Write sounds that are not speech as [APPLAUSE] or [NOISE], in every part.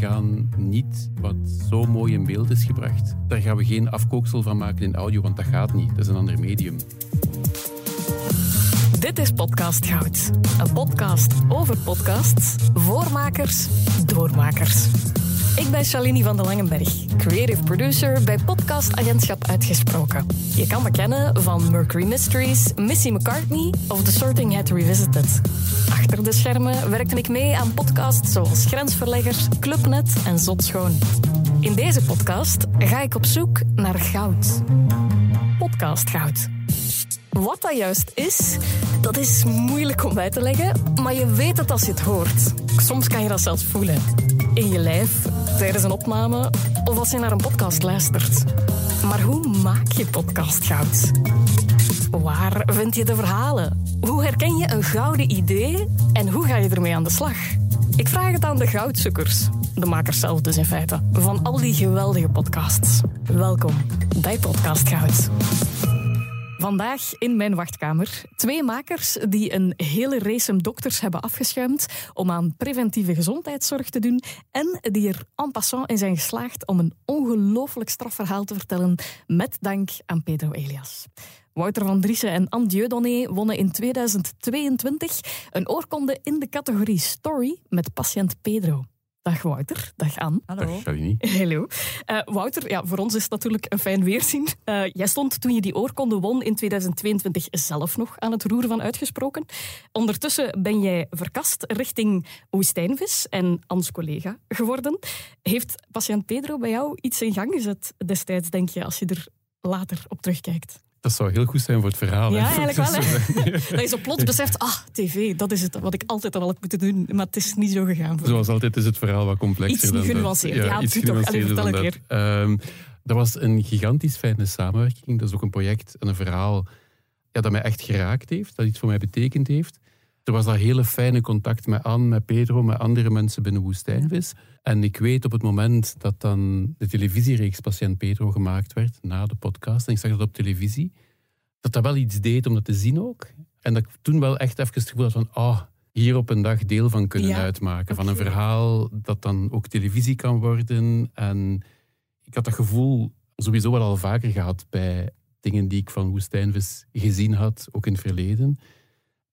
gaan niet wat zo mooi in beeld is gebracht. Daar gaan we geen afkooksel van maken in audio, want dat gaat niet. Dat is een ander medium. Dit is Podcast Goud. Een podcast over podcasts, voormakers, doormakers. Ik ben Shalini van de Langenberg, creative producer bij podcastagentschap Uitgesproken. Je kan me kennen van Mercury Mysteries, Missy McCartney of The Sorting Hat Revisited. Achter de schermen werkte ik mee aan podcasts zoals Grensverleggers, Clubnet en Zot Schoon. In deze podcast ga ik op zoek naar goud. Podcast goud. Wat dat juist is, dat is moeilijk om uit te leggen, maar je weet het als je het hoort. Soms kan je dat zelfs voelen. In je lijf, tijdens een opname of als je naar een podcast luistert. Maar hoe maak je podcast goud? Waar vind je de verhalen? Hoe herken je een gouden idee en hoe ga je ermee aan de slag? Ik vraag het aan de goudzoekers, de makers zelf dus in feite, van al die geweldige podcasts. Welkom bij Podcast Goud. Vandaag in mijn wachtkamer twee makers die een hele race dokters hebben afgeschuimd om aan preventieve gezondheidszorg te doen en die er en passant in zijn geslaagd om een ongelooflijk strafverhaal te vertellen met dank aan Pedro Elias. Wouter van Driessen en Anne Dieudonné wonnen in 2022 een oorkonde in de categorie Story met patiënt Pedro. Dag Wouter, dag Anne. Hallo. Dag. Hallo. Uh, Wouter, ja, voor ons is het natuurlijk een fijn weerzien. Uh, jij stond toen je die oorkonde won in 2022 zelf nog aan het roer van uitgesproken. Ondertussen ben jij verkast richting Woestijnvis en Ans collega geworden. Heeft patiënt Pedro bij jou iets in gang gezet destijds, denk je, als je er later op terugkijkt? Dat zou heel goed zijn voor het verhaal. Ja, eigenlijk wel. Hè? [LAUGHS] [LAUGHS] dat je zo plots beseft, ah, tv, dat is het wat ik altijd al had moeten doen. Maar het is niet zo gegaan. Voor Zoals altijd is het verhaal wat complexer iets dan genuanceerd. dat. Ja, ja iets genuanceerder dan dat. Um, dat was een gigantisch fijne samenwerking. Dat is ook een project en een verhaal ja, dat mij echt geraakt heeft. Dat iets voor mij betekend heeft. Er was dat hele fijne contact met Anne, met Pedro, met andere mensen binnen Woestijnvis. En ik weet op het moment dat dan de televisiereeks Patiënt Pedro gemaakt werd, na de podcast, en ik zag dat op televisie, dat dat wel iets deed om dat te zien ook. En dat ik toen wel echt even het gevoel had van, ah, hier op een dag deel van kunnen uitmaken. Van een verhaal dat dan ook televisie kan worden. En ik had dat gevoel sowieso wel al vaker gehad bij dingen die ik van Woestijnvis gezien had, ook in het verleden.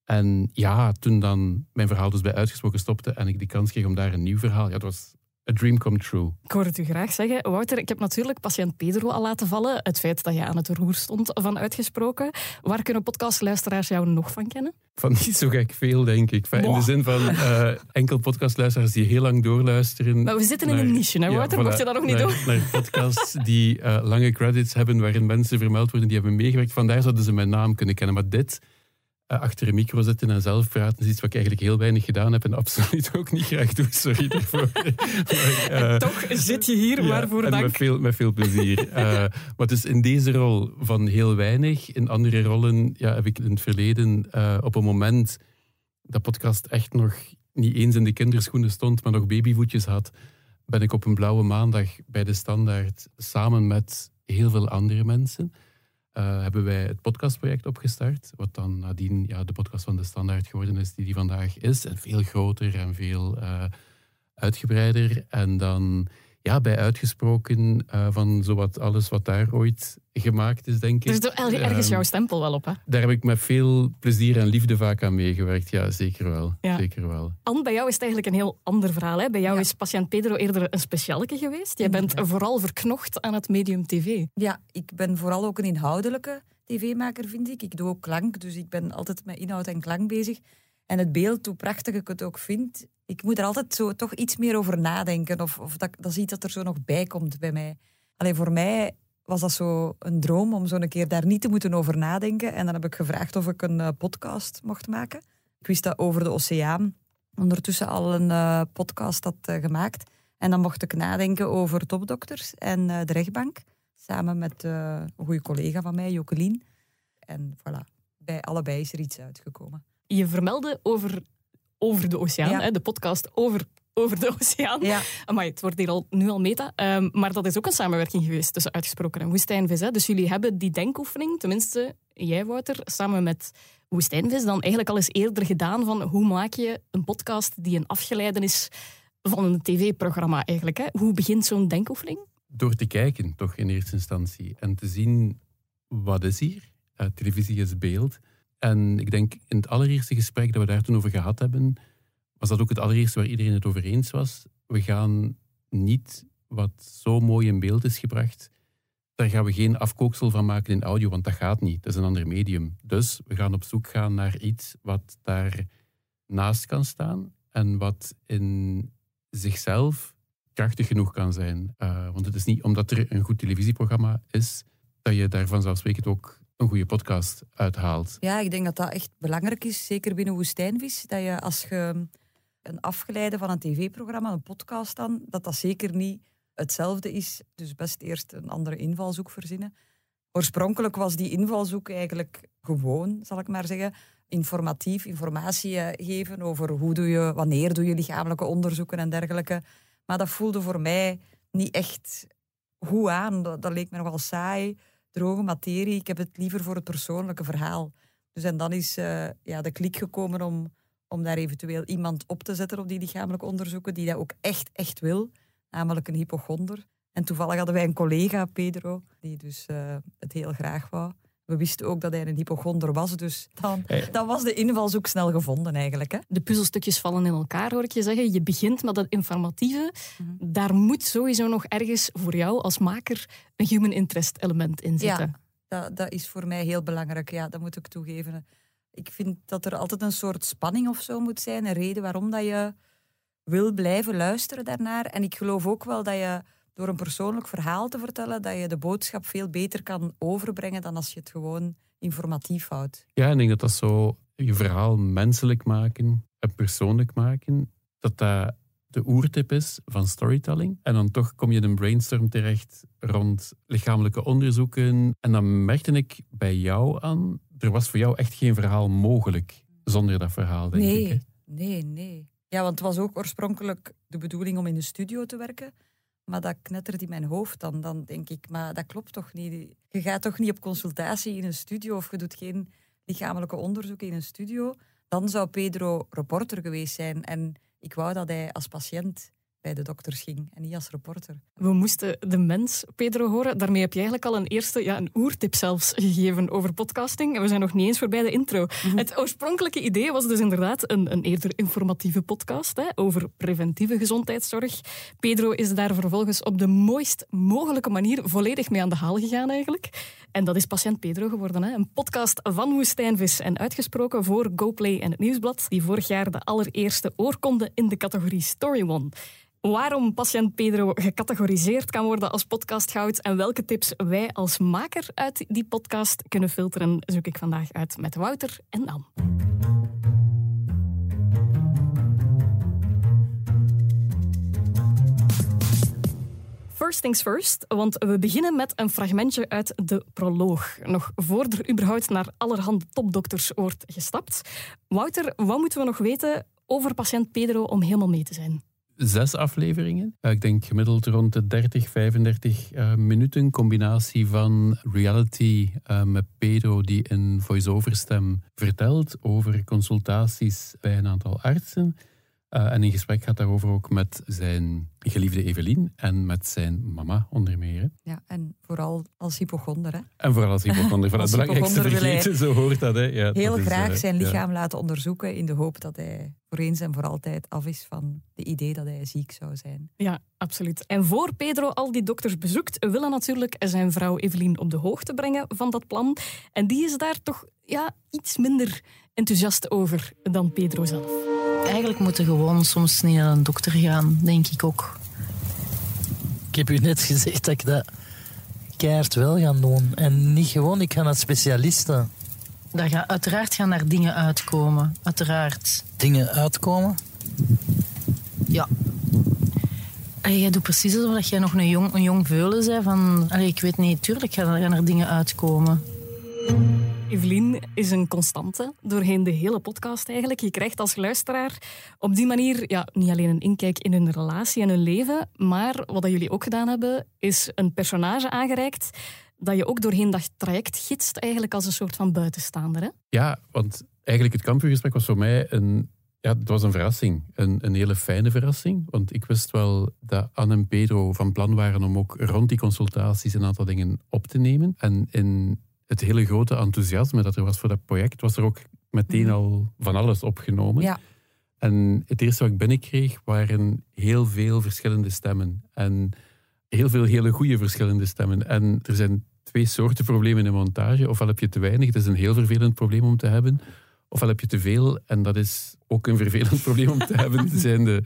En ja, toen dan mijn verhaal dus bij Uitgesproken stopte en ik de kans kreeg om daar een nieuw verhaal... Ja, het was a dream come true. Ik hoor het u graag zeggen. Wouter, ik heb natuurlijk patiënt Pedro al laten vallen. Het feit dat je aan het roer stond van Uitgesproken. Waar kunnen podcastluisteraars jou nog van kennen? Van niet zo gek veel, denk ik. In de zin van uh, enkel podcastluisteraars die heel lang doorluisteren. Maar we zitten in een niche, hè, Wouter? Ja, Mocht je dat nog niet naar, doen? Naar podcasts die uh, lange credits hebben, waarin mensen vermeld worden die hebben meegewerkt. Vandaar zouden ze mijn naam kunnen kennen. Maar dit eh, achter een micro zitten en zelf praten is iets wat ik eigenlijk heel weinig gedaan heb en absoluut ook niet graag doe. Sorry daarvoor. [LAUGHS] maar, uh, toch zit je hier, ja, waarvoor en dank. Met veel, met veel plezier. uh, maar dus in deze rol van heel weinig. In andere rollen ja, heb ik in het verleden op een moment dat podcast echt nog niet eens in de kinderschoenen stond, maar nog babyvoetjes had, ben ik op een blauwe maandag bij de Standaard samen met heel veel andere mensen uh, hebben wij het podcastproject opgestart. Wat dan nadien ja, de podcast van de standaard geworden is die die vandaag is. En veel groter en veel uh, uitgebreider. En dan ja, bij uitgesproken uh, van zowat alles wat daar ooit gemaakt is, denk ik. Dus er is ergens um, jouw stempel wel op, hè? Daar heb ik met veel plezier en liefde vaak aan meegewerkt. Ja, zeker wel. Ja. Zeker wel. Anne, bij jou is het eigenlijk een heel ander verhaal. Hè? Bij jou ja. is patiënt Pedro eerder een specialeke geweest. Jij bent vooral verknocht aan het medium tv. Ja, ik ben vooral ook een inhoudelijke tv-maker, vind ik. Ik doe ook klank, dus ik ben altijd met inhoud en klank bezig. En het beeld, hoe prachtig ik het ook vind, ik moet er altijd zo toch iets meer over nadenken. Of, of dat, dat is iets dat er zo nog bij komt bij mij. Alleen voor mij was dat zo een droom om zo een keer daar niet te moeten over nadenken. En dan heb ik gevraagd of ik een uh, podcast mocht maken. Ik wist dat over de oceaan ondertussen al een uh, podcast had uh, gemaakt. En dan mocht ik nadenken over topdokters en de rechtbank. Samen met een goede collega van mij, Jokelien. En voilà, bij allebei is er iets uitgekomen. Je vermeldde over, over de oceaan, ja. hè, de podcast over over de oceaan. Ja. Amai, het wordt hier al, nu al meta. Um, maar dat is ook een samenwerking geweest tussen Uitgesproken en Woestijnvis. Hè. Dus jullie hebben die denkoefening, tenminste jij Wouter, samen met Woestijnvis, dan eigenlijk al eens eerder gedaan van hoe maak je een podcast die een afgeleiden is van een tv-programma eigenlijk. Hè? Hoe begint zo'n denkoefening? Door te kijken, toch in eerste instantie. En te zien, wat is hier? Uh, televisie is beeld. En ik denk, in het allereerste gesprek dat we daar toen over gehad hebben, was dat ook het allereerste waar iedereen het over eens was. We gaan niet wat zo mooi in beeld is gebracht, daar gaan we geen afkooksel van maken in audio, want dat gaat niet. Dat is een ander medium. Dus we gaan op zoek gaan naar iets wat daar naast kan staan en wat in zichzelf krachtig genoeg kan zijn. Uh, want het is niet omdat er een goed televisieprogramma is, dat je daar vanzelfsprekend ook een goede podcast uithaalt. Ja, ik denk dat dat echt belangrijk is, zeker binnen Woestijnvis, dat je als je een afgeleide van een tv-programma, een podcast dan, dat dat zeker niet hetzelfde is. Dus best eerst een andere invalshoek verzinnen. Oorspronkelijk was die invalshoek eigenlijk gewoon, zal ik maar zeggen, informatief, informatie eh, geven over hoe doe je, wanneer doe je lichamelijke onderzoeken en dergelijke. Maar dat voelde voor mij niet echt hoe aan. Dat leek me nogal saai, droge materie. Ik heb het liever voor het persoonlijke verhaal. Dus en dan is uh, ja, de klik gekomen om, om daar eventueel iemand op te zetten op die lichamelijke onderzoeken, die dat ook echt, echt wil namelijk een hypochonder. En toevallig hadden wij een collega, Pedro, die dus uh, het heel graag wou. We wisten ook dat hij een hypochonder was, dus dan, dan was de invalshoek snel gevonden eigenlijk. Hè? De puzzelstukjes vallen in elkaar, hoor ik je zeggen. Je begint met dat informatieve. Mm -hmm. Daar moet sowieso nog ergens voor jou als maker een human interest element in zitten. Ja, dat, dat is voor mij heel belangrijk. Ja, dat moet ik toegeven. Ik vind dat er altijd een soort spanning of zo moet zijn. Een reden waarom dat je wil blijven luisteren daarnaar. En ik geloof ook wel dat je door een persoonlijk verhaal te vertellen, dat je de boodschap veel beter kan overbrengen dan als je het gewoon informatief houdt. Ja, ik denk dat dat zo je verhaal menselijk maken en persoonlijk maken, dat dat de oertip is van storytelling. En dan toch kom je in een brainstorm terecht rond lichamelijke onderzoeken. En dan merkte ik bij jou aan, er was voor jou echt geen verhaal mogelijk zonder dat verhaal, denk nee, ik. Hè? Nee, nee. Ja, want het was ook oorspronkelijk de bedoeling om in de studio te werken. Maar dat knettert in mijn hoofd dan. Dan denk ik, maar dat klopt toch niet. Je gaat toch niet op consultatie in een studio of je doet geen lichamelijke onderzoeken in een studio. Dan zou Pedro reporter geweest zijn. En ik wou dat hij als patiënt bij de dokters ging en niet als reporter. We moesten de mens, Pedro, horen. Daarmee heb je eigenlijk al een eerste, ja, een oertip zelfs gegeven over podcasting. En we zijn nog niet eens voorbij de intro. Mhm. Het oorspronkelijke idee was dus inderdaad een, een eerder informatieve podcast hè, over preventieve gezondheidszorg. Pedro is daar vervolgens op de mooist mogelijke manier volledig mee aan de haal gegaan eigenlijk. En dat is Patiënt Pedro geworden. Hè? Een podcast van Woestijnvis en uitgesproken voor GoPlay en het Nieuwsblad, die vorig jaar de allereerste oorkonde in de categorie Story won waarom patiënt Pedro gecategoriseerd kan worden als podcastgoud en welke tips wij als maker uit die podcast kunnen filteren, zoek ik vandaag uit met Wouter en Anne. First things first, want we beginnen met een fragmentje uit de proloog. Nog voor er überhaupt naar allerhande topdokters wordt gestapt. Wouter, wat moeten we nog weten over patiënt Pedro om helemaal mee te zijn? Zes afleveringen. Eh, ik denk gemiddeld rond de 30, 35 uh, minuten. Combinatie van reality uh, met Pedro die een voice-over stem vertelt over consultaties bij een aantal artsen. Uh, en in gesprek gaat daarover ook met zijn geliefde Evelien en met zijn mama onder meer. Ja, en vooral als hypochonder. Hè? En vooral als hypochonder. [LAUGHS] Van het belangrijkste vergeten, [LAUGHS] zo hoort dat. Hè? Ja, heel dat graag is, zijn lichaam ja. laten onderzoeken in de hoop dat hij voor eens en voor altijd af is van de idee dat hij ziek zou zijn. Ja, absoluut. En voor Pedro al die dokters bezoekt, willen natuurlijk zijn vrouw Evelien op de hoogte brengen van dat plan. En die is daar toch ja, iets minder enthousiast over dan Pedro zelf. Eigenlijk moeten gewoon soms niet naar een dokter gaan, denk ik ook. Ik heb u net gezegd dat ik dat keihard wel ga doen. En niet gewoon, ik ga naar specialisten. Dat gaat, uiteraard gaan daar dingen uitkomen. Uiteraard. Dingen uitkomen? Ja. Allee, jij doet precies alsof jij nog een jong, een jong veulen bent. Van, allee, ik weet niet, tuurlijk gaan er dingen uitkomen. Evelien is een constante doorheen de hele podcast eigenlijk. Je krijgt als luisteraar op die manier ja, niet alleen een inkijk in hun relatie en hun leven, maar wat dat jullie ook gedaan hebben, is een personage aangereikt dat je ook doorheen dat traject gidst eigenlijk als een soort van buitenstaander. Ja, want eigenlijk het kampvuurgesprek was voor mij een Ja, het was een verrassing. Een, een hele fijne verrassing. Want ik wist wel dat Anne en Pedro van plan waren om ook rond die consultaties een aantal dingen op te nemen. En in het hele grote enthousiasme dat er was voor dat project, was er ook meteen Mhm. al van alles opgenomen. Ja. En het eerste wat ik binnenkreeg waren heel veel verschillende stemmen. En heel veel hele goede verschillende stemmen. En er zijn twee soorten problemen in montage. Ofwel heb je te weinig, dat is een heel vervelend probleem om te hebben. Ofwel heb je te veel, en dat is ook een [LAUGHS] vervelend probleem om te hebben. zijn de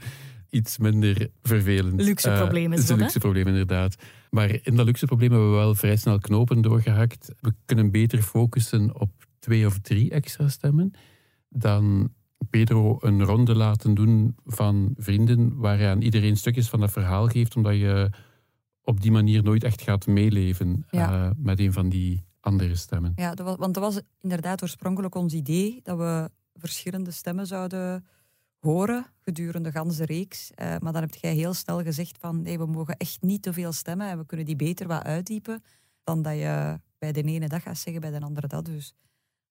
iets minder vervelend. Luxe Eh, probleem is het dat, hè? een luxe probleem, inderdaad. Maar in dat luxe probleem hebben we wel vrij snel knopen doorgehakt. We kunnen beter focussen op twee of drie extra stemmen dan Pedro een ronde laten doen van vrienden waar hij aan iedereen stukjes van dat verhaal geeft, omdat je op die manier nooit echt gaat meeleven Ja. eh, met een van die andere stemmen. Ja, dat was, want dat was inderdaad oorspronkelijk ons idee dat we verschillende stemmen zouden horen gedurende de ganse reeks. Eh, maar dan heb jij heel snel gezegd van nee, we mogen echt niet te veel stemmen en we kunnen die beter wat uitdiepen dan dat je bij de ene dag gaat zeggen, bij de andere dat. Dus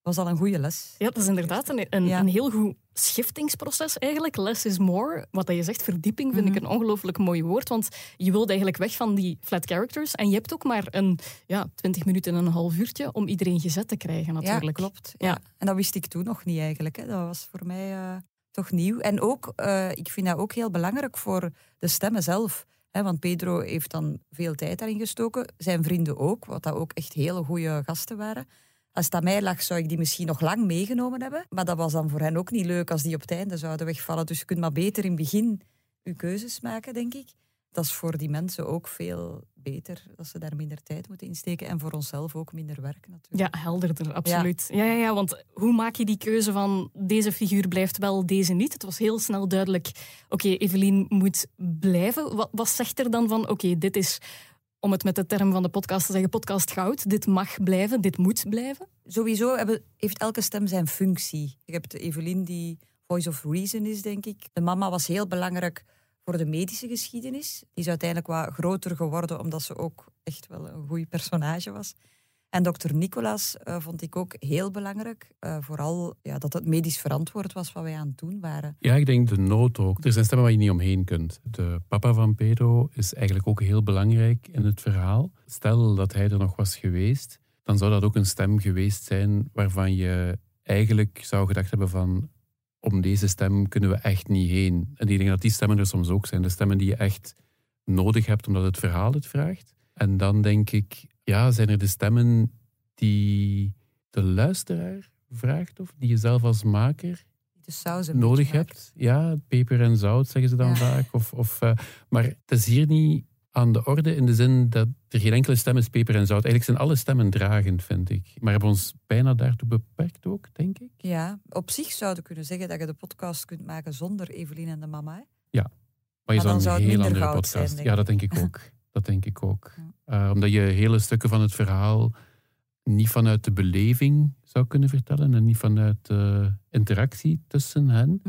dat was al een goede les. Ja, dat is inderdaad een, een, Ja. een heel goed schiftingsproces eigenlijk. Less is more. Wat dat je zegt, verdieping, vind Mhm. ik een ongelooflijk mooi woord. Want je wilt eigenlijk weg van die flat characters. En je hebt ook maar een ja, 20 minuten en een half uurtje om iedereen gezet te krijgen natuurlijk. Ja, klopt. Ja. Ja. En dat wist ik toen nog niet eigenlijk. Hè. Dat was voor mij eh, toch nieuw. En ook, eh, ik vind dat ook heel belangrijk voor de stemmen zelf. Want Pedro heeft dan veel tijd daarin gestoken. Zijn vrienden ook, wat dat ook echt hele goede gasten waren. Als het aan mij lag, zou ik die misschien nog lang meegenomen hebben. Maar dat was dan voor hen ook niet leuk als die op het einde zouden wegvallen. Dus je kunt maar beter in het begin je keuzes maken, denk ik. Dat is voor die mensen ook veel beter, dat ze daar minder tijd moeten insteken. En voor onszelf ook minder werk natuurlijk. Ja, helderder, absoluut. Ja. Ja, ja, want hoe maak je die keuze van deze figuur blijft wel, deze niet? Het was heel snel duidelijk, oké, Evelien moet blijven. Wat, wat zegt er dan van, oké, dit is, om het met de term van de podcast te zeggen, podcast goud. Dit mag blijven, dit moet blijven. Sowieso hebben, heeft elke stem zijn functie. Je hebt Evelien die voice of reason is, denk ik. De mama was heel belangrijk voor de medische geschiedenis. Die is uiteindelijk wat groter geworden, omdat ze ook echt wel een goed personage was. En dokter Nicolas eh, vond ik ook heel belangrijk. Eh, vooral ja, dat het medisch verantwoord was wat wij aan het doen waren. Ja, ik denk de nood ook. Er zijn stemmen waar je niet omheen kunt. De papa van Pedro is eigenlijk ook heel belangrijk in het verhaal. Stel dat hij er nog was geweest, dan zou dat ook een stem geweest zijn waarvan je eigenlijk zou gedacht hebben van om deze stem kunnen we echt niet heen. En ik denk dat die stemmen er soms ook zijn. De stemmen die je echt nodig hebt omdat het verhaal het vraagt. En dan denk ik, ja, zijn er de stemmen die de luisteraar vraagt of die je zelf als maker De nodig hebt. Ja, peper en zout zeggen ze dan Ja. vaak. Of, of, eh, maar het is hier niet aan de orde in de zin dat er geen enkele stem is peper en zout. Eigenlijk zijn alle stemmen dragend, vind ik. Maar hebben ons bijna daartoe beperkt ook, denk ik. Ja, op zich zouden we kunnen zeggen dat je de podcast kunt maken zonder Evelien en de mama. hè. Maar je Maar zou een heel andere zijn, podcast... ja, [LAUGHS] dat denk ik ook. Dat denk ik ook. Eh, omdat je hele stukken van het verhaal niet vanuit de beleving zou kunnen vertellen en niet vanuit de interactie tussen hen.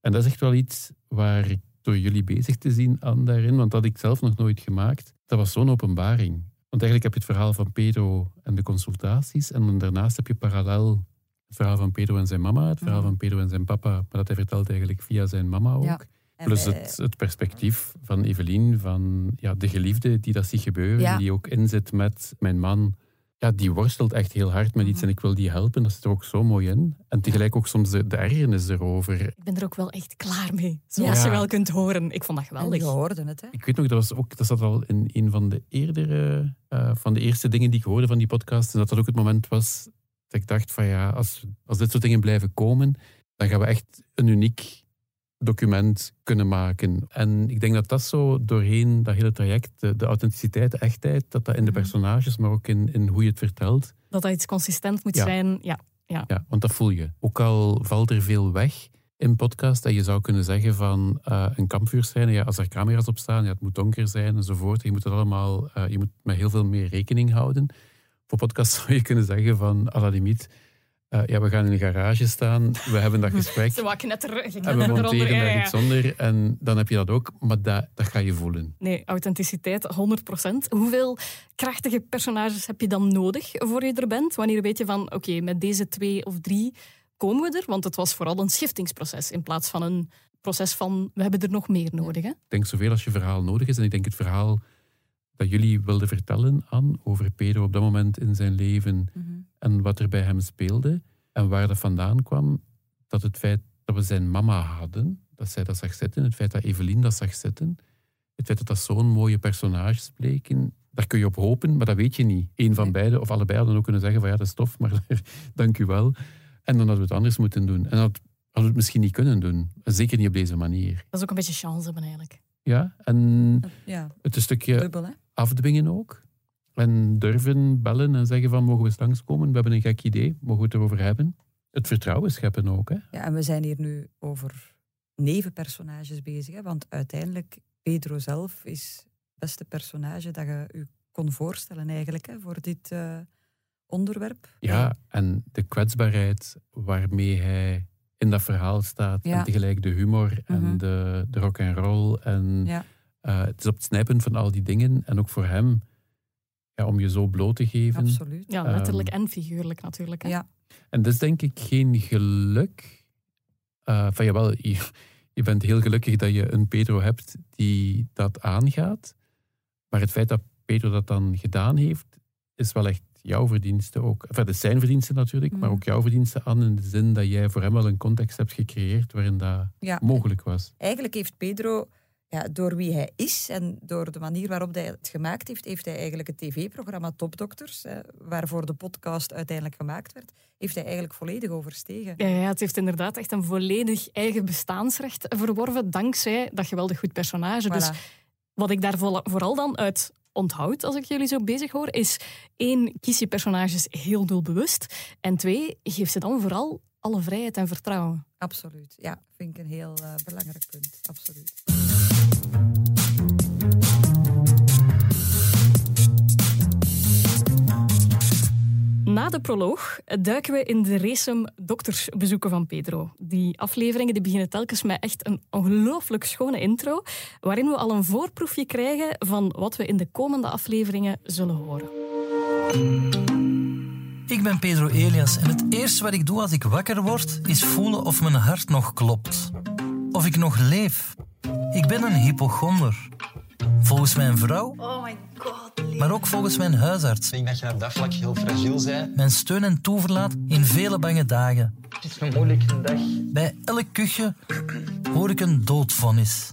En dat is echt wel iets waar ik door jullie bezig te zien aan daarin, want dat had ik zelf nog nooit gemaakt. Dat was zo'n openbaring. Want eigenlijk heb je het verhaal van Pedro en de consultaties en dan daarnaast heb je parallel het verhaal van Pedro en zijn mama, het verhaal Mhm. van Pedro en zijn papa, maar dat hij vertelt eigenlijk via zijn mama ook. Ja. Plus wij- het, het perspectief van Evelien, van ja, de geliefde die dat ziet gebeuren, Ja. die ook inzet met mijn man. Ja, die worstelt echt heel hard met iets Mhm. en ik wil die helpen. Dat zit er ook zo mooi in. En tegelijk ook soms de, de ergernis erover. Ik ben er ook wel echt klaar mee, zoals Ja. je wel kunt horen. Ik vond dat en geweldig. je hoorde het, hè? Ik weet nog, dat, was ook, dat zat al in een van de eerdere, eh, van de eerste dingen die ik hoorde van die podcast. En dat dat ook het moment was dat ik dacht van ja, als, als dit soort dingen blijven komen, dan gaan we echt een uniek document kunnen maken. En ik denk dat dat zo doorheen dat hele traject, de, de authenticiteit, de echtheid, dat dat in de Mhm. personages, maar ook in, in hoe je het vertelt, Dat dat iets consistent moet Ja. zijn. Ja. ja, want dat voel je. Ook al valt er veel weg in podcast, en je zou kunnen zeggen van eh, een kampvuurscène, ja, als er camera's op staan, ja, het moet donker zijn enzovoort. Je moet dat allemaal, eh, je moet met heel veel meer rekening houden. Voor podcast [LAUGHS] zou je kunnen zeggen van, à la limiet, eh, ja, we gaan in een garage staan, we hebben dat [LAUGHS] gesprek. Wat knetter, En we monteren daar ja. iets onder en dan heb je dat ook, maar dat, dat ga je voelen. Nee, authenticiteit 100%. Hoeveel krachtige personages heb je dan nodig voor je er bent? Wanneer weet je van, oké, met deze twee of drie komen we er? Want het was vooral een schiftingsproces in plaats van een proces van we hebben er nog meer nodig. Hè? Ik denk zoveel als je verhaal nodig is. En ik denk het verhaal dat jullie wilden vertellen, aan over Pedro op dat moment in zijn leven Mhm. En wat er bij hem speelde en waar dat vandaan kwam, dat het feit dat we zijn mama hadden, dat zij dat zag zitten, het feit dat Evelien dat zag zitten, het feit dat dat zo'n mooie personages bleken, daar kun je op hopen, maar dat weet je niet. Eén van beiden of allebei hadden ook kunnen zeggen van ja, dat is tof, maar [LAUGHS] dank u wel. En dan hadden we het anders moeten doen. En dat hadden we het misschien niet kunnen doen. Zeker niet op deze manier. Dat is ook een beetje chance hebben eigenlijk. Ja, en Ja, het een stukje dubbel hè. afdwingen ook. En durven bellen en zeggen van mogen we eens langskomen? We hebben een gek idee, mogen we het erover hebben? Het vertrouwen scheppen ook. Hè? Ja, en we zijn hier nu over nevenpersonages bezig. Hè? Want uiteindelijk, Pedro zelf is het beste personage dat je u kon voorstellen eigenlijk hè, voor dit eh, onderwerp. Ja, en de kwetsbaarheid waarmee hij in dat verhaal staat. Ja. En tegelijk de humor Mhm. en de, de rock and roll. En Ja. eh, het is op het snijpen van al die dingen. En ook voor hem, ja, om je zo bloot te geven. Absoluut. Ja, letterlijk en figuurlijk natuurlijk. Hè? Ja. En dat is denk ik geen geluk. Eh van jawel, je, je bent heel gelukkig dat je een Pedro hebt die dat aangaat. Maar het feit dat Pedro dat dan gedaan heeft, is wel echt jouw verdienste ook. Enfin, dat zijn verdienste natuurlijk, maar Mhm. ook jouw verdienste aan in de zin dat jij voor hem wel een context hebt gecreëerd waarin dat Ja. mogelijk was. Eigenlijk heeft Pedro, ja, door wie hij is en door de manier waarop hij het gemaakt heeft, heeft hij eigenlijk het tv-programma Topdokters, hè, waarvoor de podcast uiteindelijk gemaakt werd, heeft hij eigenlijk volledig overstegen. Ja, ja, het heeft inderdaad echt een volledig eigen bestaansrecht verworven, dankzij dat geweldig goed personage. Dus wat ik daar vooral- vooral dan uit onthoud, als ik jullie zo bezig hoor, is één, kies je personages heel doelbewust. En twee, geef ze dan vooral alle vrijheid en vertrouwen. Absoluut. Ja, vind ik een heel eh, belangrijk punt. Absoluut. Na de proloog duiken we in de race doktersbezoeken van Pedro. Die afleveringen die beginnen telkens met echt een ongelooflijk schone intro, waarin we al een voorproefje krijgen van wat we in de komende afleveringen zullen horen. Ik ben Pedro Elias en het eerste wat ik doe als ik wakker word, is voelen of mijn hart nog klopt. Of ik nog leef. Ik ben een hypochonder. Volgens mijn vrouw, Oh my god. maar ook volgens mijn huisarts. Ik denk dat je op dat vlak heel fragiel bent. Mijn steun en toeverlaat in vele bange dagen. Het is een moeilijke dag. Bij elk kuchje hoor ik een doodvonnis.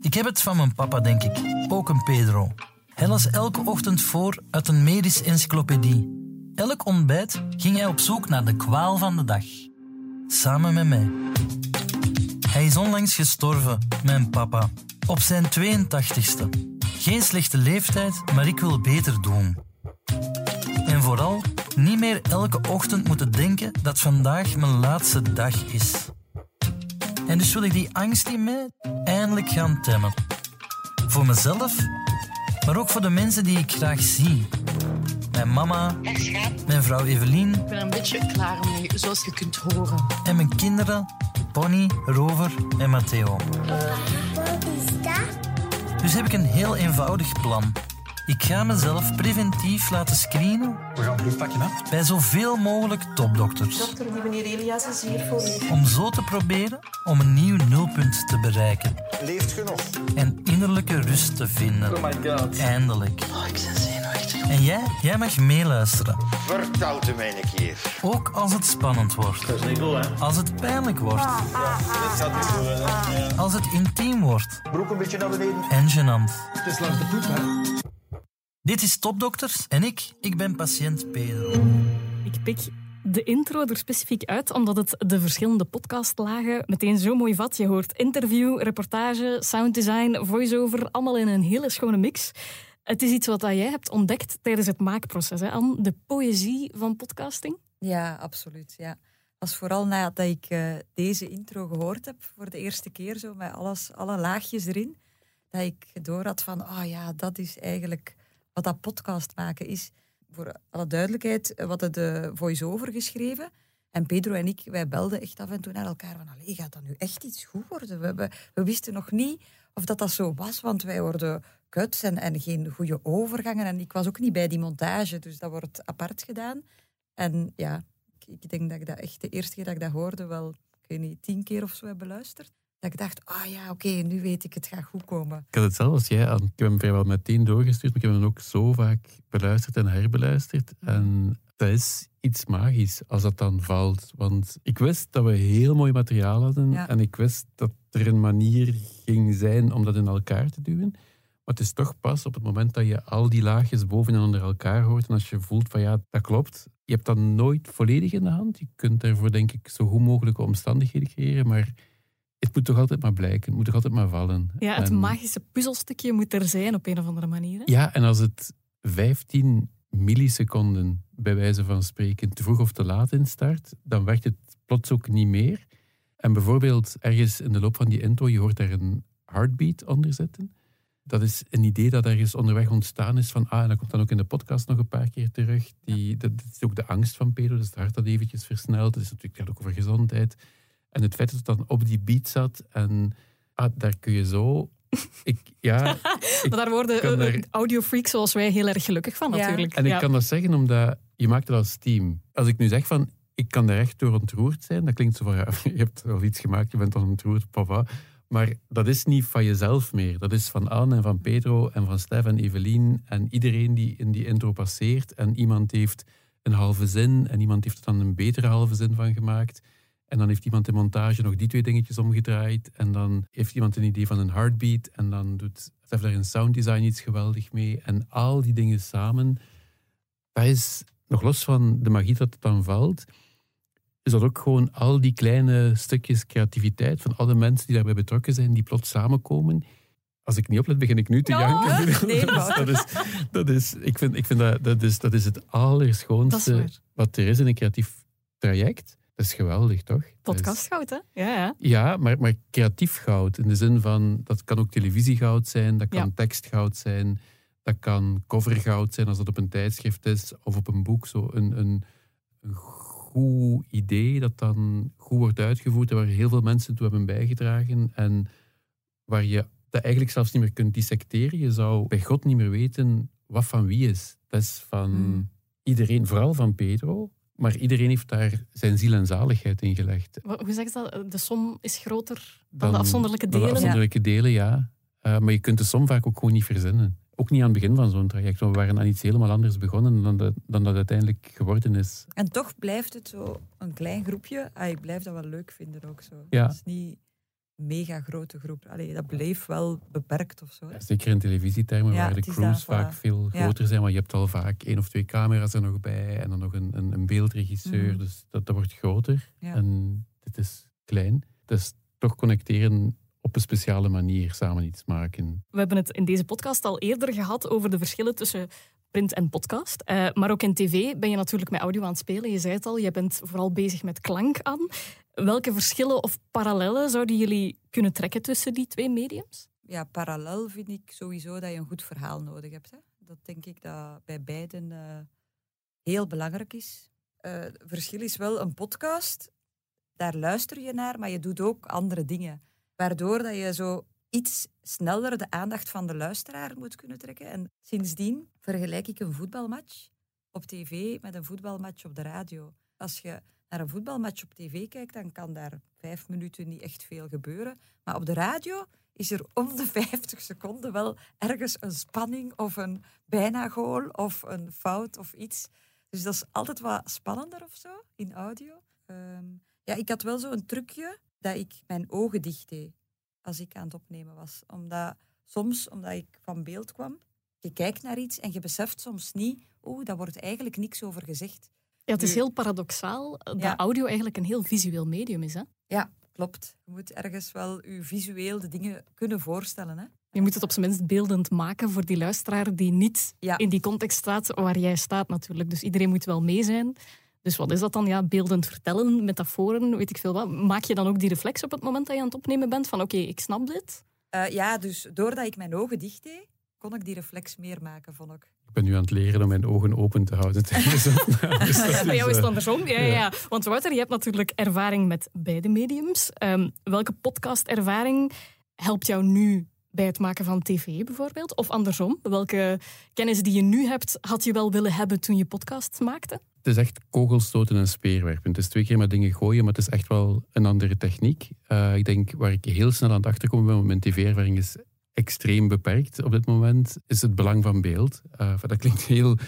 Ik heb het van mijn papa, denk ik. Ook een Pedro. Hij las elke ochtend voor uit een medische encyclopedie. Elk ontbijt ging hij op zoek naar de kwaal van de dag. Samen met mij. Hij is onlangs gestorven, mijn papa. Op zijn 82ste. Geen slechte leeftijd, maar ik wil beter doen. En vooral niet meer elke ochtend moeten denken dat vandaag mijn laatste dag is. En dus wil ik die angst in mij eindelijk gaan temmen. Voor mezelf, maar ook voor de mensen die ik graag zie. Mijn mama, mijn vrouw Evelien Ik ben een beetje klaar mee, zoals je kunt horen. en mijn kinderen Pony, Rover en Matteo. Dus heb ik een heel eenvoudig plan. Ik ga mezelf preventief laten screenen We gaan bloed pakken, hè? bij zoveel mogelijk topdokters. Dokter, die meneer Elias is hier voor u. Om zo te proberen om een nieuw nulpunt te bereiken. Leeft genoeg. En innerlijke rust te vinden. Oh my god. Eindelijk. Oh, ik ben zenuwachtig. En jij, jij mag meeluisteren. Verkoud hem een keer. Ook als het spannend wordt. Dat is niet goed, hè? Als het pijnlijk wordt. Dit gaat niet goed, hè? Ja. Als het intiem wordt. Broek een beetje naar beneden. En gênant. Het is langs de poep, hè? Dit is Topdokters en ik, ik ben patiënt Pedro. Ik pik de intro er specifiek uit, omdat het de verschillende podcastlagen meteen zo mooi vat. Je hoort interview, reportage, sounddesign, voice-over, allemaal in een hele schone mix. Het is iets wat jij hebt ontdekt tijdens het maakproces, hè, Anne? De poëzie van podcasting. Ja, absoluut. Ja. Is vooral nadat ik eh, deze intro gehoord heb voor de eerste keer, zo met alles, alle laagjes erin, dat ik door had van, ah ja, dat is eigenlijk wat dat podcast maken is. Voor alle duidelijkheid, eh, we hadden de voice-over geschreven. En Pedro en ik, wij belden echt af en toe naar elkaar van, allee, gaat dat nu echt iets goed worden? We, we wisten nog niet of dat, dat zo was, want wij hoorden kuts en, en geen goede overgangen. En ik was ook niet bij die montage, dus dat wordt apart gedaan. En ja, ik denk dat ik dat echt de eerste keer dat ik dat hoorde wel, ik weet niet, tien keer of zo heb beluisterd. Dat ik dacht, ah ja, oké, nu weet ik, het gaat goed komen. Ik had het zelf als jij aan. Ik heb hem vrijwel meteen doorgestuurd, maar ik heb hem ook zo vaak beluisterd en herbeluisterd. En dat is iets magisch als dat dan valt. Want ik wist dat we heel mooi materiaal hadden. Ja. En ik wist dat er een manier ging zijn om dat in elkaar te duwen. Maar het is toch pas op het moment dat je al die laagjes boven en onder elkaar hoort. En als je voelt van ja, dat klopt. Je hebt dat nooit volledig in de hand. Je kunt daarvoor denk ik zo goed mogelijke omstandigheden creëren. Maar het moet toch altijd maar blijken. Het moet toch altijd maar vallen. Ja, het En- magische puzzelstukje moet er zijn op een of andere manier. hè? ja, en als het 15 milliseconden, bij wijze van spreken, te vroeg of te laat instart, dan werkt het plots ook niet meer. En bijvoorbeeld ergens in de loop van die intro, je hoort daar een heartbeat onder zitten. Dat is een idee dat ergens onderweg ontstaan is van, ah, en dat komt dan ook in de podcast nog een paar keer terug. Die, dat, dat is ook de angst van Pedro, dus het hart dat eventjes versnelt. Het is natuurlijk ook over gezondheid. En het feit dat het dan op die beat zat en ah, daar kun je zo... Ik, ja, [LAUGHS] Maar daar worden eh, er- audiofreaks zoals wij heel erg gelukkig van, Ja. natuurlijk. En ik Ja. kan dat zeggen omdat je maakt het als team. Als ik nu zeg van, ik kan daar echt door ontroerd zijn, dat klinkt zo van, ja, [LAUGHS] je hebt wel iets gemaakt, je bent dan ontroerd, papa. Maar dat is niet van jezelf meer. Dat is van Anne en van Pedro en van Stef en Evelien en iedereen die in die intro passeert. En iemand heeft een halve zin en iemand heeft er dan een betere halve zin van gemaakt. En dan heeft iemand in montage nog die twee dingetjes omgedraaid. En dan heeft iemand een idee van een heartbeat. En dan doet Stef daar in sounddesign iets geweldig mee. En al die dingen samen, dat is, nog los van de magie dat het dan valt, is dat ook gewoon al die kleine stukjes creativiteit van alle mensen die daarbij betrokken zijn, die plots samenkomen. Als ik niet oplet, begin ik nu te Oh, janken. nee, dat, is, Wouter. dat, is, dat is, ik vind, ik vind dat, dat, is, dat is het is allerschoonste wat er is in een creatief traject. Dat is geweldig, toch? Podcastgoud, hè? Ja, ja. ja, maar, maar creatief goud. In de zin van, dat kan ook televisiegoud zijn, dat kan Ja. tekstgoud zijn, dat kan covergoud zijn als dat op een tijdschrift is of op een boek. Zo een, een, een goed idee dat dan goed wordt uitgevoerd en waar heel veel mensen toe hebben bijgedragen en waar je dat eigenlijk zelfs niet meer kunt dissecteren. Je zou bij God niet meer weten wat van wie is. Dat is van Hmm. iedereen, vooral van Pedro, maar iedereen heeft daar zijn ziel en zaligheid in gelegd. Hoe zeg je dat? De som is groter dan, Dan- de afzonderlijke delen. De afzonderlijke delen, ja. Eh, maar je kunt de som vaak ook gewoon niet verzinnen. Ook niet aan het begin van zo'n traject. Want we waren aan iets helemaal anders begonnen dan dat, dan dat uiteindelijk geworden is. En toch blijft het zo een klein groepje. Ah, ik blijf dat wel leuk vinden ook zo. Ja. Het is niet mega grote groep. Allee, dat bleef wel beperkt of zo. Zeker in televisietermen, Ja, waar de crews vaak voilà. veel Ja. groter zijn. Want je hebt al vaak één of twee camera's er nog bij. En dan nog een, een, een beeldregisseur. Mhm. Dus dat, dat wordt groter. Ja. En dit is klein. Dus toch connecteren op een speciale manier. Samen iets maken. We hebben het in deze podcast al eerder gehad over de verschillen tussen print en podcast. Eh, maar ook in tv ben je natuurlijk met audio aan het spelen. Je zei het al, je bent vooral bezig met klank aan. Welke verschillen of parallellen zouden jullie kunnen trekken tussen die twee mediums? Ja, parallel vind ik sowieso dat je een goed verhaal nodig hebt. Hè. Dat denk ik dat bij beiden eh, heel belangrijk is. Eh, verschil is wel een podcast. Daar luister je naar, maar je doet ook andere dingen. Waardoor dat je zo iets sneller de aandacht van de luisteraar moet kunnen trekken. En sindsdien vergelijk ik een voetbalmatch op tv met een voetbalmatch op de radio. Als je naar een voetbalmatch op tv kijkt, dan kan daar vijf minuten niet echt veel gebeuren. Maar op de radio is er om de [LAUGHS] 50 seconden wel ergens een spanning of een bijna goal of een fout of iets. Dus dat is altijd wat spannender of zo in audio. Ehm, ja, ik had wel zo'n trucje dat ik mijn ogen dicht deed als ik aan het opnemen was. Omdat soms, omdat ik van beeld kwam, je kijkt naar iets en je beseft soms niet, oeh, daar wordt eigenlijk niks over gezegd. Ja, het is heel paradoxaal dat Ja. audio eigenlijk een heel visueel medium is. Hè? Ja, klopt. Je moet ergens wel je visueel de dingen kunnen voorstellen. Hè? Je moet het op zijn minst beeldend maken voor die luisteraar die niet Ja. in die context staat waar jij staat natuurlijk. Dus iedereen moet wel mee zijn. Dus wat is dat dan? Ja, beeldend vertellen, metaforen, weet ik veel wat. Maak je dan ook die reflex op het moment dat je aan het opnemen bent van oké, ik snap dit? Eh, ja, dus doordat ik mijn ogen dicht deed, kon ik die reflex meer maken, vond ik. Ik ben nu aan het leren om mijn ogen open te houden [LAUGHS] tijdens. Dus dat Bij jou is eh, het andersom. Ja, ja. ja. ja. Want Wouter, je hebt natuurlijk ervaring met beide mediums. Ehm, welke podcastervaring helpt jou nu bij het maken van tv bijvoorbeeld? Of andersom, welke kennis die je nu hebt, had je wel willen hebben toen je podcast maakte? Het is echt kogelstoten en speerwerpen. Het is twee keer met dingen gooien, maar het is echt wel een andere techniek. Eh, ik denk waar ik heel snel aan het achterkomen ben, want mijn tv-ervaring is extreem beperkt op dit moment, is het belang van beeld. Eh, dat klinkt heel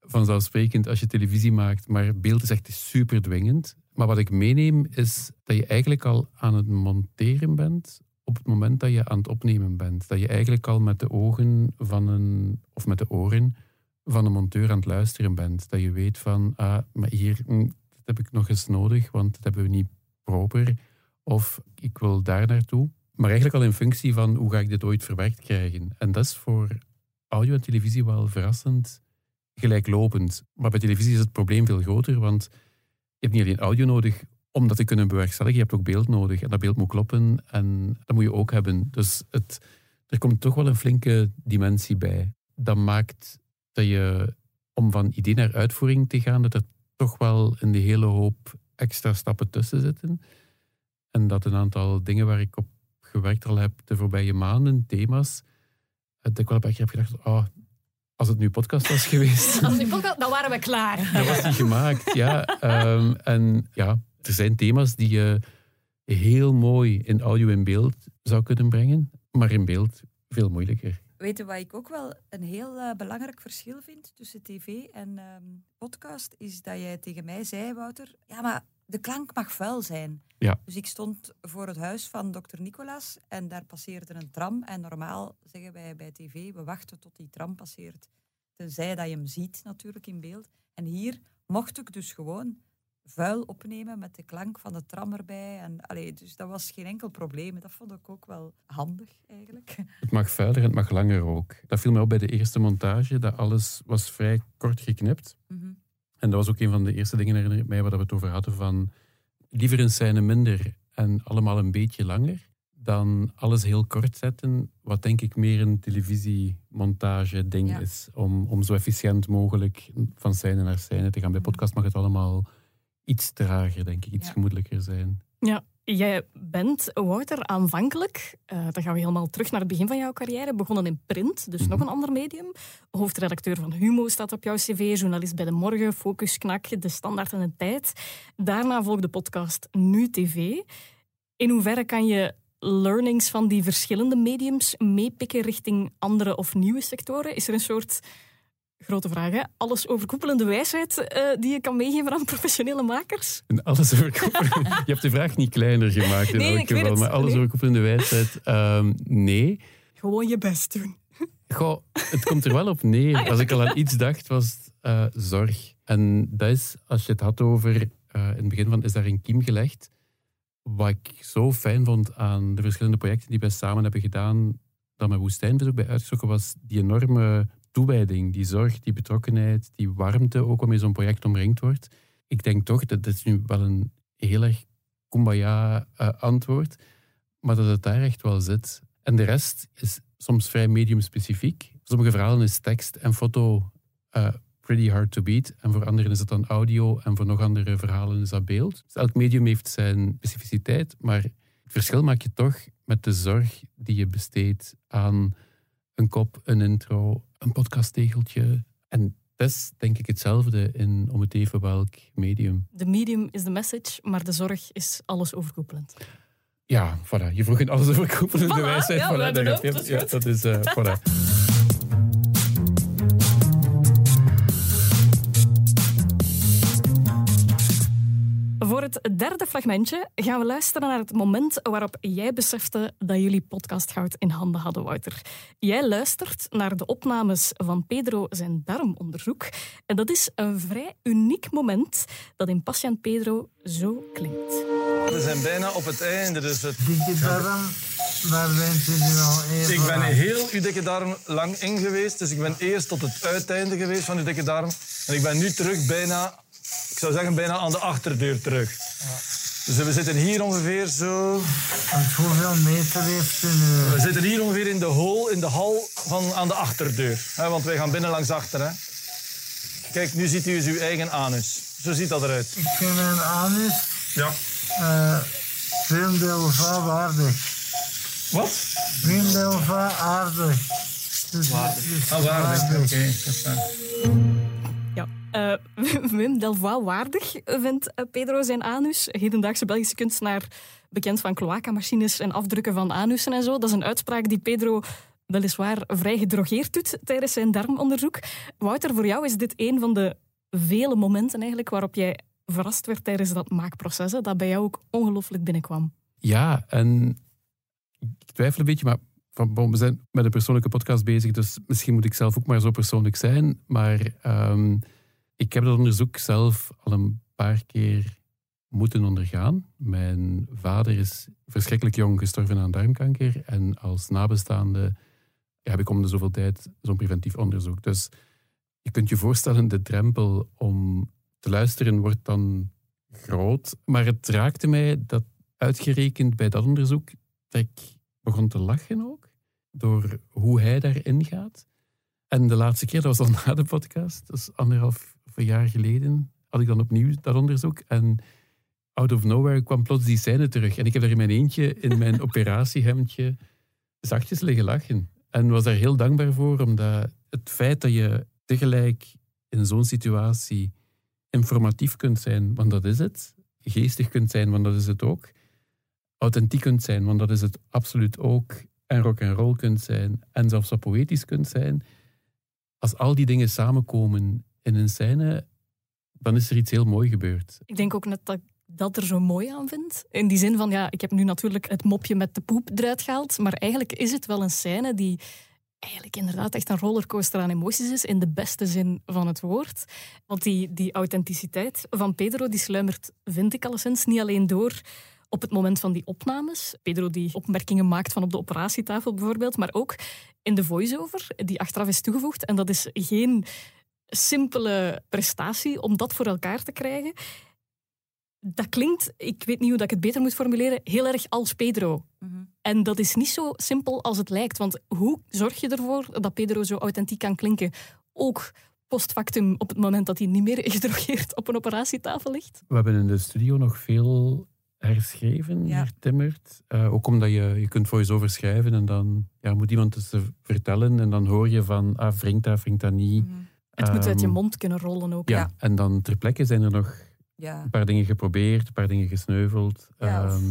vanzelfsprekend als je televisie maakt, maar beeld is echt super dwingend. Maar wat ik meeneem is dat je eigenlijk al aan het monteren bent op het moment dat je aan het opnemen bent. Dat je eigenlijk al met de ogen van een, of met de oren van een monteur aan het luisteren bent. Dat je weet van, ah, maar hier, hm, dat heb ik nog eens nodig, want dat hebben we niet proper. Of ik wil daar naartoe. Maar eigenlijk al in functie van hoe ga ik dit ooit verwerkt krijgen. En dat is voor audio en televisie wel verrassend gelijklopend. Maar bij televisie is het probleem veel groter, want je hebt niet alleen audio nodig om dat te kunnen bewerkstelligen, je hebt ook beeld nodig. En dat beeld moet kloppen en dat moet je ook hebben. Dus het, er komt toch wel een flinke dimensie bij. Dat maakt dat je, om van idee naar uitvoering te gaan, dat er toch wel een hele hoop extra stappen tussen zitten. En dat een aantal dingen waar ik op gewerkt al heb de voorbije maanden, thema's, dat ik wel een paar keer heb gedacht, oh, als het nu podcast was geweest, [LAUGHS] Als die podcast, dan waren we klaar. [LAUGHS] dat was niet gemaakt. Ja, Ehm, en ja, er zijn thema's die je heel mooi in audio en beeld zou kunnen brengen, maar in beeld veel moeilijker. Weet je wat ik ook wel een heel eh, belangrijk verschil vind tussen tv en ehm, podcast? Is dat jij tegen mij zei, Wouter, ja, maar de klank mag vuil zijn. Ja. Dus ik stond voor het huis van dokter Nicolas en daar passeerde een tram. En normaal zeggen wij bij tv, we wachten tot die tram passeert. Tenzij dat je hem ziet natuurlijk in beeld. En hier mocht ik dus gewoon vuil opnemen met de klank van de tram erbij. En, allee, dus dat was geen enkel probleem. Dat vond ik ook wel handig eigenlijk. Het mag vuiler en het mag langer ook. Dat viel me op bij de eerste montage, dat alles was vrij kort geknipt. Mhm. En dat was ook een van de eerste dingen, herinner ik mij, waar we het over hadden, van liever een scène minder en allemaal een beetje langer, dan alles heel kort zetten, wat denk ik meer een televisiemontage ding Ja. is, om, om zo efficiënt mogelijk van scène naar scène te gaan. Bij Mhm. podcast mag het allemaal iets trager, denk ik, iets Ja. gemoedelijker zijn. Ja, jij bent, Wouter, aanvankelijk, eh, dan gaan we helemaal terug naar het begin van jouw carrière, begonnen in print, dus Mhm. nog een ander medium. Hoofdredacteur van Humo staat op jouw cv, journalist bij De Morgen, Focus, Knak, De Standaard en De Tijd. Daarna volgde de podcast Nu TV. In hoeverre kan je learnings van die verschillende mediums meepikken richting andere of nieuwe sectoren? Is er een soort, grote vraag, hè? alles overkoepelende wijsheid eh, die je kan meegeven aan professionele makers? En alles overkoepelende... je hebt de vraag niet kleiner gemaakt in Nee, elk geval, het. maar alles Nee. overkoepelende wijsheid, ehm, nee. Gewoon je best doen. Goh, het komt er wel op neer. Als ik al aan iets dacht, was het eh, zorg. En dat is, als je het had over, eh, in het begin van, is daar een kiem gelegd. Wat ik zo fijn vond aan de verschillende projecten die wij samen hebben gedaan, dat mijn woestijnvis ook bij uitgezocht was, die enorme toewijding, die zorg, die betrokkenheid, die warmte, ook waarmee zo'n project omringd wordt. Ik denk toch, dat dit nu wel een heel erg kumbaya eh, antwoord, maar dat het daar echt wel zit. En de rest is soms vrij mediumspecifiek. Sommige verhalen is tekst en foto eh, pretty hard to beat. En voor anderen is het dan audio. En voor nog andere verhalen is dat beeld. Dus elk medium heeft zijn specificiteit. Maar het verschil maak je toch met de zorg die je besteedt aan een kop, een intro, een podcasttegeltje. En dat is denk ik hetzelfde in om het even welk medium. De medium is de message, maar de zorg is alles overkoepelend. Ja, voilà. Je vroeg een alles overkoepelende Voilà, wijsheid. ja, voilà, dat Ja, dat is... eh, [LAUGHS] voilà. Het derde fragmentje gaan we luisteren naar het moment waarop jij besefte dat jullie podcastgoud in handen hadden, Wouter. Jij luistert naar de opnames van Pedro zijn darmonderzoek. En dat is een vrij uniek moment dat in Patiënt Pedro zo klinkt. We zijn bijna op het einde. Dus het... Dikke darm, daar bent u nu al even Ik ben heel uw dikke darm lang in geweest. Dus ik ben eerst tot het uiteinde geweest van uw dikke darm. En ik ben nu terug bijna, zou zeggen, bijna aan de achterdeur terug. Dus we zitten hier ongeveer zo... Want hoeveel meter heeft u nu? We zitten hier ongeveer in de hol, in de hal van aan de achterdeur. Hè, want wij gaan binnen langs achter. Hè. Kijk, nu ziet u eens uw eigen anus. Zo ziet dat eruit. Ik vind mijn anus Ja. eh vriendelva waardig. Wat? Vriendelva aardig. Dus, dus Ah, waardig. Oké. dat Eh, [LAUGHS] Wim Delvoye waardig vindt eh, Pedro zijn anus. Hedendaagse Belgische kunstenaar, bekend van cloacamachines en afdrukken van anussen en zo. Dat is een uitspraak die Pedro weliswaar vrij gedrogeerd doet tijdens zijn darmonderzoek. Wouter, voor jou is dit een van de vele momenten eigenlijk waarop jij verrast werd tijdens dat maakproces, dat bij jou ook ongelooflijk binnenkwam. Ja, en ik twijfel een beetje, maar we zijn met een persoonlijke podcast bezig, dus misschien moet ik zelf ook maar zo persoonlijk zijn. Maar ehm, ik heb dat onderzoek zelf al een paar keer moeten ondergaan. Mijn vader is verschrikkelijk jong gestorven aan darmkanker en als nabestaande heb ik om de zoveel tijd zo'n preventief onderzoek. Dus je kunt je voorstellen, de drempel om te luisteren wordt dan groot. Maar het raakte mij dat uitgerekend bij dat onderzoek dat ik begon te lachen ook. Door hoe hij daarin gaat. En de laatste keer, dat was al [LAUGHS] na de podcast, dat is anderhalf jaar geleden, had ik dan opnieuw dat onderzoek. En out of nowhere kwam plots die scène terug. En ik heb daar in mijn eentje, in mijn [LAUGHS] operatiehemdje, zachtjes liggen lachen. En was daar heel dankbaar voor, omdat het feit dat je tegelijk in zo'n situatie informatief kunt zijn, want dat is het. Geestig kunt zijn, want dat is het ook. Authentiek kunt zijn, want dat is het absoluut ook. En rock and roll kunt zijn. En zelfs wat poëtisch kunt zijn. Als al die dingen samenkomen in een scène, dan is er iets heel mooi gebeurd. Ik denk ook net dat dat er zo mooi aan vind. In die zin van, ja, ik heb nu natuurlijk het mopje met de poep eruit gehaald, maar eigenlijk is het wel een scène die eigenlijk inderdaad echt een rollercoaster aan emoties is, in de beste zin van het woord. Want die, die authenticiteit van Pedro, die sluimert, vind ik alleszins, niet alleen door op het moment van die opnames. Pedro die opmerkingen maakt van op de operatietafel bijvoorbeeld, maar ook in de voice-over die achteraf is toegevoegd. En dat is geen simpele prestatie om dat voor elkaar te krijgen. Dat klinkt, ik weet niet hoe dat ik het beter moet formuleren, heel erg als Pedro. En dat is niet zo simpel als het lijkt. Want hoe zorg je ervoor dat Pedro zo authentiek kan klinken? Ook post factum op het moment dat hij niet meer [LAUGHS] gedrogeerd op een operatietafel ligt? We hebben in de studio nog veel herschreven, Ja. hertimmerd. Eh, ook omdat je, je kunt voice-over schrijven en dan ja, moet iemand het vertellen en dan hoor je van, ah, wringt dat, wringt dat niet. Het moet uit je Ehm, mond kunnen rollen ook. Ja, Ja. en dan ter plekke zijn er nog Ja, een paar dingen geprobeerd, een paar dingen gesneuveld. Ja, ehm,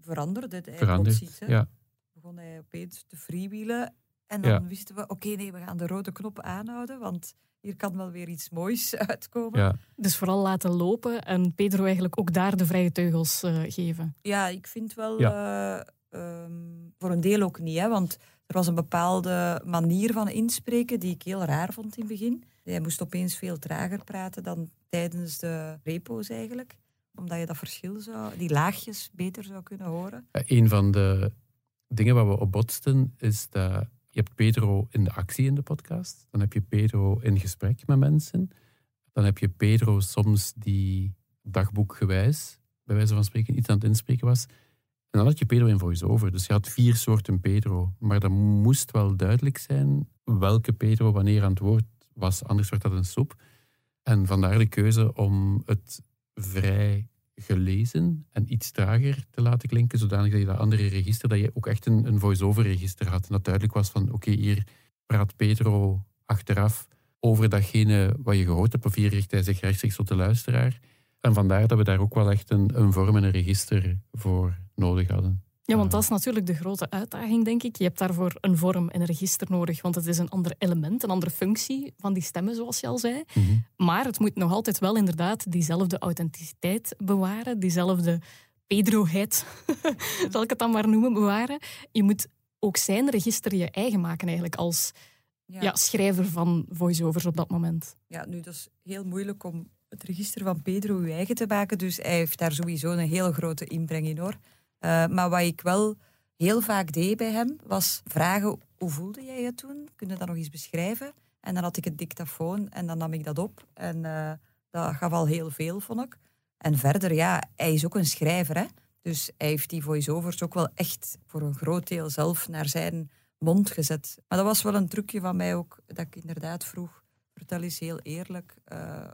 veranderde het eigenlijk veranderd. plots iets, hè. Ja, begon hij opeens te freewheelen. En dan Ja. wisten we, oké, nee, we gaan de rode knop aanhouden, want hier kan wel weer iets moois [LAUGHS] uitkomen. ja. Dus vooral laten lopen en Pedro eigenlijk ook daar de vrije teugels eh, geven. Ja, ik vind wel eh, ehm, voor een deel ook niet, hè, want er was een bepaalde manier van inspreken die ik heel raar vond in het begin. Hij moest opeens veel trager praten dan tijdens de repo's eigenlijk, omdat je dat verschil zou, die laagjes beter zou kunnen horen. Een van de dingen waar we op botsten is dat je hebt Pedro in de actie in de podcast. Dan heb je Pedro in gesprek met mensen. Dan heb je Pedro soms die dagboekgewijs, bij wijze van spreken, iets aan het inspreken was. En dan had je Pedro in voice-over. Dus je had vier soorten Pedro. Maar dat moest wel duidelijk zijn welke Pedro wanneer aan het woord was. Anders werd dat een soep. En vandaar de keuze om het vrij gelezen en iets trager te laten klinken, zodanig dat je dat andere register, dat je ook echt een, een voice-over register had. En dat duidelijk was van, oké, hier praat Pedro achteraf over datgene wat je gehoord hebt, of hier richt hij zich rechtstreeks tot de luisteraar. En vandaar dat we daar ook wel echt een, een vorm en een register voor nodig hadden. Ja, want dat is natuurlijk de grote uitdaging, denk ik. Je hebt daarvoor een vorm en een register nodig, want het is een ander element, een andere functie van die stemmen, zoals je al zei. Mhm. Maar het moet nog altijd wel inderdaad diezelfde authenticiteit bewaren, diezelfde Pedroheid, [LAUGHS] zal ik het dan maar noemen, bewaren. Je moet ook zijn register je eigen maken eigenlijk als ja. schrijver van voiceovers op dat moment. Ja, nu dat is heel moeilijk om het register van Pedro uw eigen te maken, dus hij heeft daar sowieso een heel grote inbreng in hoor. Uh, maar wat ik wel heel vaak deed bij hem, was vragen hoe voelde jij je toen? Kun je dat nog eens beschrijven? En dan had ik het dictafoon en dan nam ik dat op. En uh, dat gaf al heel veel, vond ik. En verder, ja, hij is ook een schrijver. Hè? Dus hij heeft die voice-overs ook wel echt voor een groot deel zelf naar zijn mond gezet. Maar dat was wel een trucje van mij ook, dat ik inderdaad vroeg, vertel eens heel eerlijk, uh,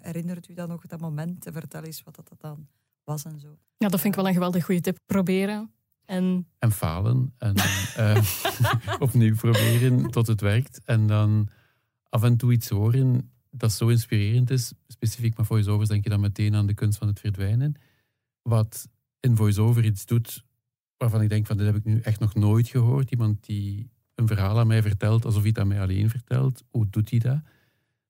herinnert u dan nog dat moment? Vertel eens wat dat dan was en zo. Ja, dat vind ik wel een geweldig goede tip. Proberen. En, en falen. En uh, [LAUGHS] opnieuw proberen tot het werkt. En dan af en toe iets horen dat zo inspirerend is. Specifiek met voice-overs denk je dan meteen aan de kunst van het verdwijnen. Wat in voice-over iets doet waarvan ik denk van dit heb ik nu echt nog nooit gehoord. Iemand die een verhaal aan mij vertelt alsof hij het aan mij alleen vertelt. Hoe doet hij dat?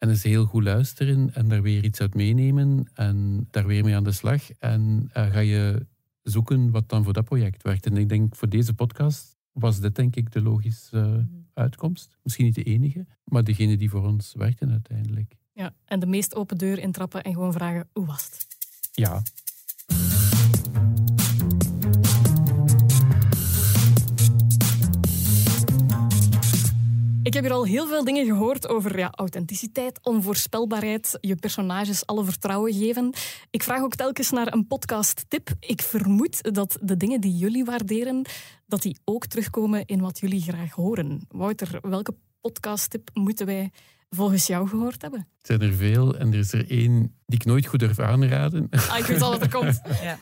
En is heel goed luisteren en daar weer iets uit meenemen en daar weer mee aan de slag. En uh, ga je zoeken wat dan voor dat project werkt. En ik denk voor deze podcast was dit denk ik de logische uh, uitkomst. Misschien niet de enige, maar degene die voor ons werkte uiteindelijk. Ja, en de meest open deur intrappen en gewoon vragen, hoe was het? Ja. Al heel veel dingen gehoord over ja, authenticiteit, onvoorspelbaarheid, je personages alle vertrouwen geven. Ik vraag ook telkens naar een podcast-tip. Ik vermoed dat de dingen die jullie waarderen, dat die ook terugkomen in wat jullie graag horen. Wouter, welke podcast-tip moeten wij volgens jou gehoord hebben? Het zijn er veel en er is er één die ik nooit goed durf aanraden. Ah, ik weet al wat er komt. [LAUGHS] Ja.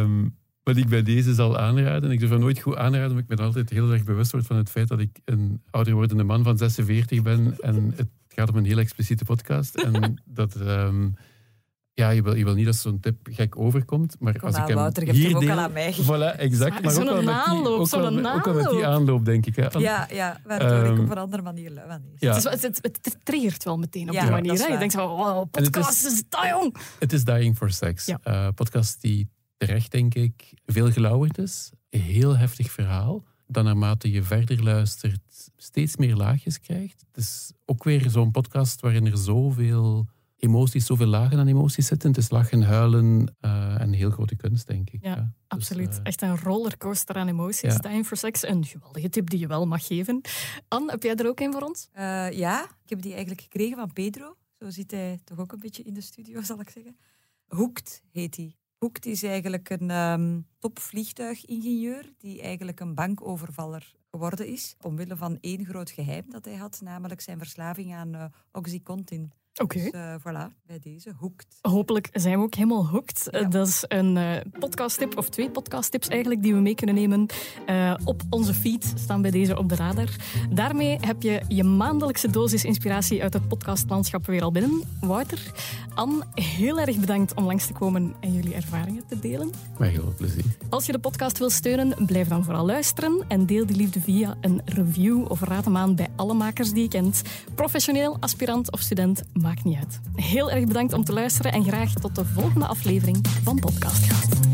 um, wat ik bij deze zal aanraden. Ik durf dat nooit goed aanraden, maar ik ben altijd heel erg bewust word van het feit dat ik een ouder wordende man van 46 ben. En het gaat om een heel expliciete podcast. En [LAUGHS] dat... Um, ja, je wil, je wil niet dat zo'n tip gek overkomt, maar Kom als aan, ik hem Wouter, je hebt hier hem ook deel, al aan mij Voilà, exact. Maar Zo'n ook wel, met die, aanloop, ook, wel, met- ook wel met die aanloop. aanloop, denk ik. Hè. Ja, ja, waardoor ik Ehm, op een andere manier lui aan is. Ja. Het, is, het, het, het triggert wel meteen op Ja, die manier. is Hè? Je denkt van, wow, podcast is dat jong. Het is Dying for Sex. Ja. Eh, podcast die terecht, denk ik, veel gelauwerd is. Een heel heftig verhaal. Dat naarmate je verder luistert, steeds meer laagjes krijgt. Het is ook weer zo'n podcast waarin er zoveel emoties, zoveel lagen aan emoties zitten. Het is lachen, huilen eh, en heel grote kunst, denk ik. Ja, Dus, Absoluut. eh, Echt een rollercoaster aan emoties. Ja. Dying for Sex. Een geweldige tip die je wel mag geven. Anne, heb jij er ook een voor ons? Eh, ja, ik heb die eigenlijk gekregen van Pedro. Zo zit hij toch ook een beetje in de studio, zal ik zeggen. Hoekt heet hij. Hoekt is eigenlijk een ehm, topvliegtuigingenieur die eigenlijk een bankovervaller geworden is. Omwille van één groot geheim dat hij had, namelijk zijn verslaving aan eh, Oxycontin. Oké. Dus eh, voilà, bij deze Hoekt. Hopelijk zijn we ook helemaal hooked. Ja. Eh, Dat is een eh podcasttip, of twee podcasttips eigenlijk, die we mee kunnen nemen. Eh, op onze feed staan bij deze op de radar. Daarmee heb je je maandelijkse dosis inspiratie uit het podcastlandschap weer al binnen. Wouter, Anne, heel erg bedankt om langs te komen en jullie ervaringen te delen. met heel veel plezier. Als je de podcast wil steunen, blijf dan vooral luisteren en deel die liefde via een review of raad hem aan bij alle makers die je kent. Professioneel, aspirant of student, maakt niet uit. Heel erg bedankt om te luisteren en graag tot de volgende aflevering van Podcast Goud.